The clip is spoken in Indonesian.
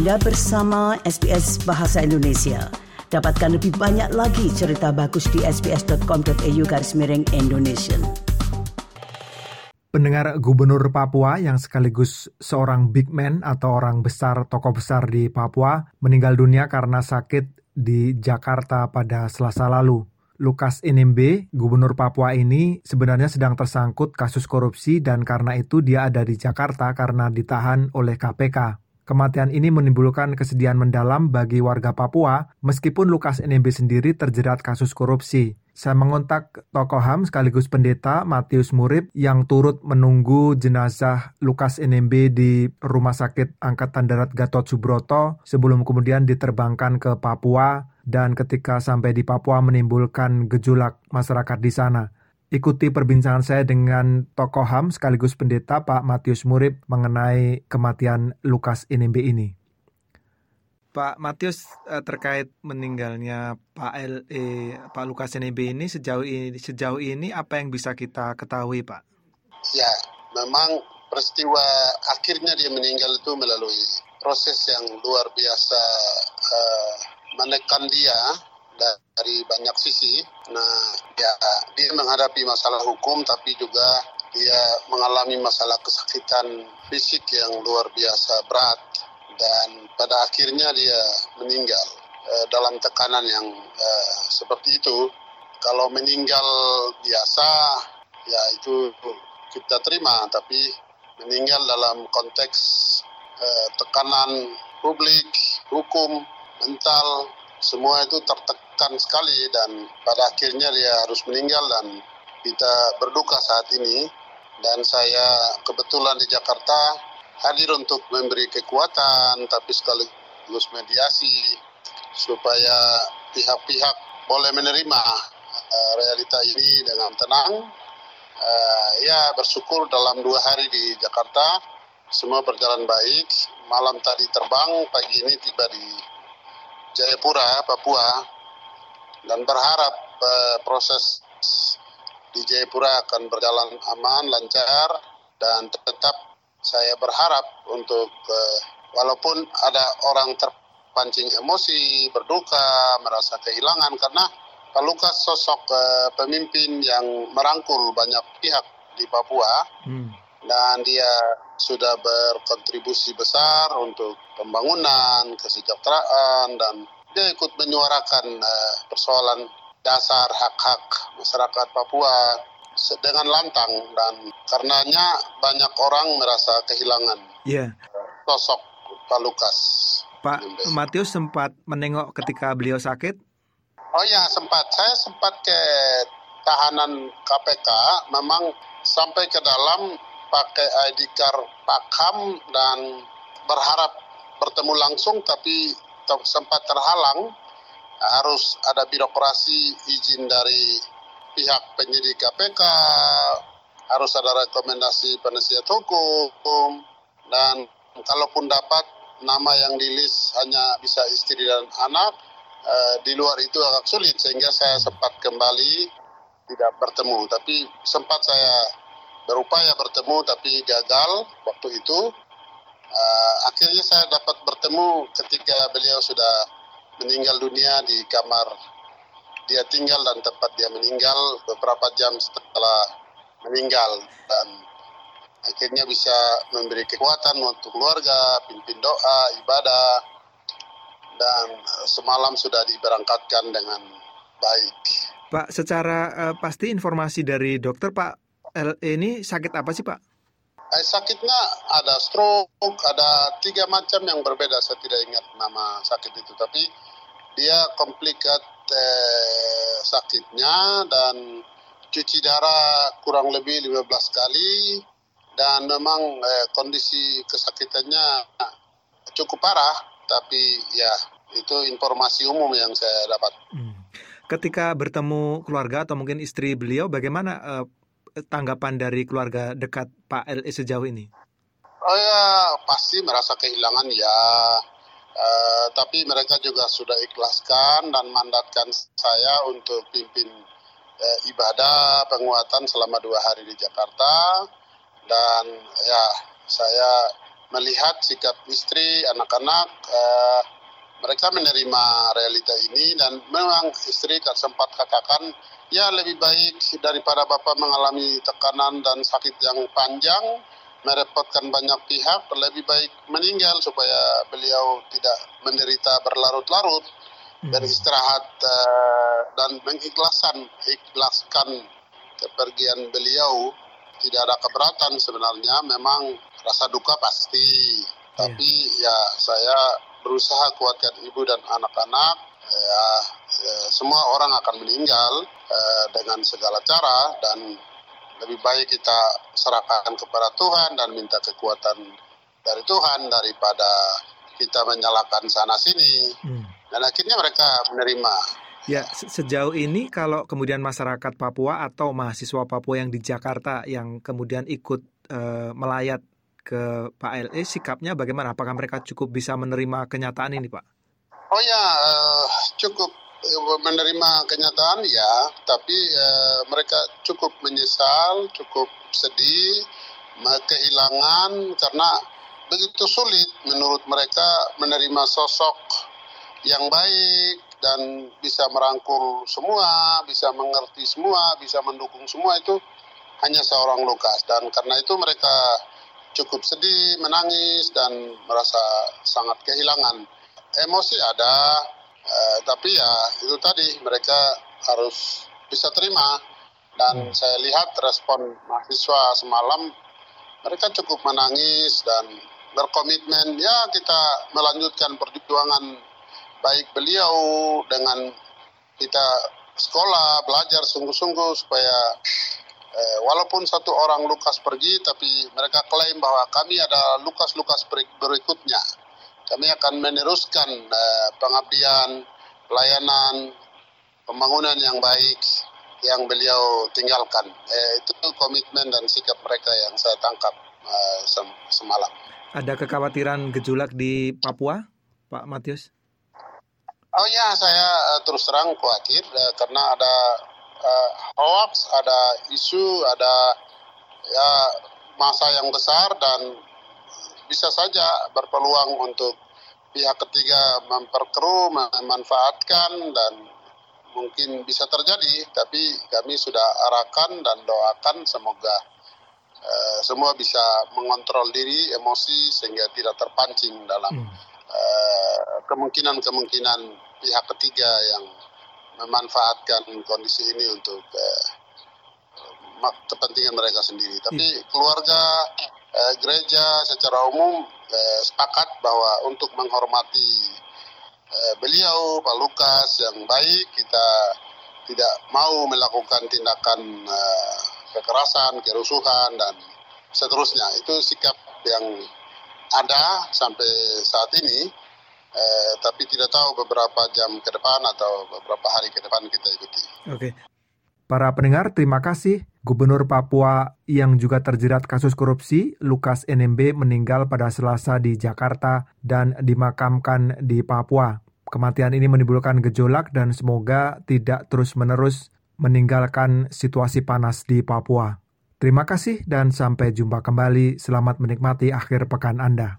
Anda bersama SBS Bahasa Indonesia. Dapatkan lebih banyak lagi cerita bagus di sbs.com.au garis miring Indonesia. Pendengar Gubernur Papua yang sekaligus seorang big man atau orang besar, tokoh besar di Papua, meninggal dunia karena sakit di Jakarta pada selasa lalu. Lukas NMB, gubernur Papua ini sebenarnya sedang tersangkut kasus korupsi dan karena itu dia ada di Jakarta karena ditahan oleh KPK. Kematian ini menimbulkan kesedihan mendalam bagi warga Papua, meskipun Lukas NMB sendiri terjerat kasus korupsi. Saya mengontak tokoh HAM sekaligus pendeta Matius Murib yang turut menunggu jenazah Lukas NMB di Rumah Sakit Angkatan Darat Gatot Subroto sebelum kemudian diterbangkan ke Papua dan ketika sampai di Papua menimbulkan gejolak masyarakat di sana. Ikuti perbincangan saya dengan tokoh HAM sekaligus pendeta Pak Matius Murib mengenai kematian Lukas NMB ini. Pak Matius eh, terkait meninggalnya Pak LE Pak Lukas NMB ini sejauh ini sejauh ini apa yang bisa kita ketahui Pak? Ya, memang peristiwa akhirnya dia meninggal itu melalui proses yang luar biasa uh, menekan dia dari banyak sisi. Nah, ya dia menghadapi masalah hukum tapi juga dia mengalami masalah kesakitan fisik yang luar biasa berat dan pada akhirnya dia meninggal uh, dalam tekanan yang uh, seperti itu. Kalau meninggal biasa ya itu kita terima tapi meninggal dalam konteks uh, tekanan publik, hukum, mental semua itu tertekan sekali dan pada akhirnya dia harus meninggal dan kita berduka saat ini dan saya kebetulan di Jakarta hadir untuk memberi kekuatan tapi sekaligus mediasi supaya pihak-pihak boleh menerima uh, realita ini dengan tenang. Uh, ya bersyukur dalam dua hari di Jakarta semua berjalan baik. Malam tadi terbang, pagi ini tiba di Jayapura, Papua, dan berharap uh, proses di Jayapura akan berjalan aman, lancar, dan tetap saya berharap untuk uh, walaupun ada orang terpancing emosi, berduka, merasa kehilangan karena Pak Lukas sosok uh, pemimpin yang merangkul banyak pihak di Papua. Hmm dan dia sudah berkontribusi besar untuk pembangunan, kesejahteraan, dan dia ikut menyuarakan uh, persoalan dasar hak-hak masyarakat Papua dengan lantang dan karenanya banyak orang merasa kehilangan yeah. sosok Pak Lukas. Pak Matius sempat menengok ketika beliau sakit? Oh ya sempat. Saya sempat ke tahanan KPK. Memang sampai ke dalam pakai ID card Pakam dan berharap bertemu langsung tapi sempat terhalang harus ada birokrasi izin dari pihak penyidik KPK harus ada rekomendasi penasihat hukum dan kalaupun dapat nama yang di list hanya bisa istri dan anak eh, di luar itu agak sulit sehingga saya sempat kembali tidak bertemu tapi sempat saya berupaya bertemu tapi gagal waktu itu. Uh, akhirnya saya dapat bertemu ketika beliau sudah meninggal dunia di kamar dia tinggal dan tempat dia meninggal beberapa jam setelah meninggal dan akhirnya bisa memberi kekuatan untuk keluarga, pimpin doa, ibadah dan semalam sudah diberangkatkan dengan baik. Pak, secara uh, pasti informasi dari dokter Pak LE ini sakit apa sih Pak? Eh, sakitnya ada stroke, ada tiga macam yang berbeda. Saya tidak ingat nama sakit itu, tapi dia komplikat eh, sakitnya dan cuci darah kurang lebih 15 kali dan memang eh, kondisi kesakitannya cukup parah, tapi ya itu informasi umum yang saya dapat. Hmm. Ketika bertemu keluarga atau mungkin istri beliau, bagaimana uh, tanggapan dari keluarga dekat Pak LE sejauh ini? Oh ya pasti merasa kehilangan ya. Uh, tapi mereka juga sudah ikhlaskan dan mandatkan saya untuk pimpin uh, ibadah penguatan selama dua hari di Jakarta dan ya saya melihat sikap istri, anak-anak, uh, mereka menerima realita ini dan memang istri sempat katakan ya lebih baik daripada bapak mengalami tekanan dan sakit yang panjang merepotkan banyak pihak lebih baik meninggal supaya beliau tidak menderita berlarut-larut dan hmm. istirahat uh, dan mengikhlaskan ikhlaskan kepergian beliau. Tidak ada keberatan sebenarnya memang rasa duka pasti. Tapi ya saya berusaha kuatkan ibu dan anak-anak ya, ya semua orang akan meninggal eh, dengan segala cara dan lebih baik kita serahkan kepada Tuhan dan minta kekuatan dari Tuhan daripada kita menyalahkan sana sini hmm. dan akhirnya mereka menerima Ya, sejauh ini kalau kemudian masyarakat Papua atau mahasiswa Papua yang di Jakarta yang kemudian ikut uh, melayat ke Pak LE sikapnya bagaimana? Apakah mereka cukup bisa menerima kenyataan ini, Pak? Oh ya, uh, cukup eh, menerima kenyataan ya, tapi uh, mereka cukup menyesal, cukup sedih, kehilangan karena begitu sulit menurut mereka menerima sosok yang baik dan bisa merangkul semua, bisa mengerti semua, bisa mendukung semua itu hanya seorang Lukas dan karena itu mereka cukup sedih, menangis dan merasa sangat kehilangan. Emosi ada, eh, tapi ya itu tadi mereka harus bisa terima. Dan hmm. saya lihat respon mahasiswa semalam mereka cukup menangis dan berkomitmen ya kita melanjutkan perjuangan baik beliau dengan kita sekolah belajar sungguh-sungguh supaya Eh, walaupun satu orang Lukas pergi, tapi mereka klaim bahwa kami ada Lukas-Lukas berikutnya. Kami akan meneruskan eh, pengabdian, pelayanan, pembangunan yang baik yang beliau tinggalkan. Eh, itu komitmen dan sikap mereka yang saya tangkap eh, sem semalam. Ada kekhawatiran gejolak di Papua, Pak Matius? Oh ya, saya uh, terus terang khawatir uh, karena ada uh, hoax, ada isu, ada ya masa yang besar dan bisa saja berpeluang untuk pihak ketiga memperkeruh, memanfaatkan dan mungkin bisa terjadi. Tapi kami sudah arahkan dan doakan semoga uh, semua bisa mengontrol diri, emosi sehingga tidak terpancing dalam hmm. uh, kemungkinan-kemungkinan pihak ketiga yang memanfaatkan kondisi ini untuk eh, kepentingan mereka sendiri. Tapi hmm. keluarga eh, gereja secara umum eh, sepakat bahwa untuk menghormati eh, beliau Pak Lukas yang baik kita tidak mau melakukan tindakan eh, kekerasan, kerusuhan dan seterusnya. Itu sikap yang ada sampai saat ini eh, tapi tidak tahu beberapa jam ke depan atau beberapa hari ke depan kita ikuti. Oke. Para pendengar, terima kasih. Gubernur Papua yang juga terjerat kasus korupsi, Lukas NMB meninggal pada Selasa di Jakarta dan dimakamkan di Papua. Kematian ini menimbulkan gejolak dan semoga tidak terus-menerus meninggalkan situasi panas di Papua. Terima kasih dan sampai jumpa kembali. Selamat menikmati akhir pekan Anda.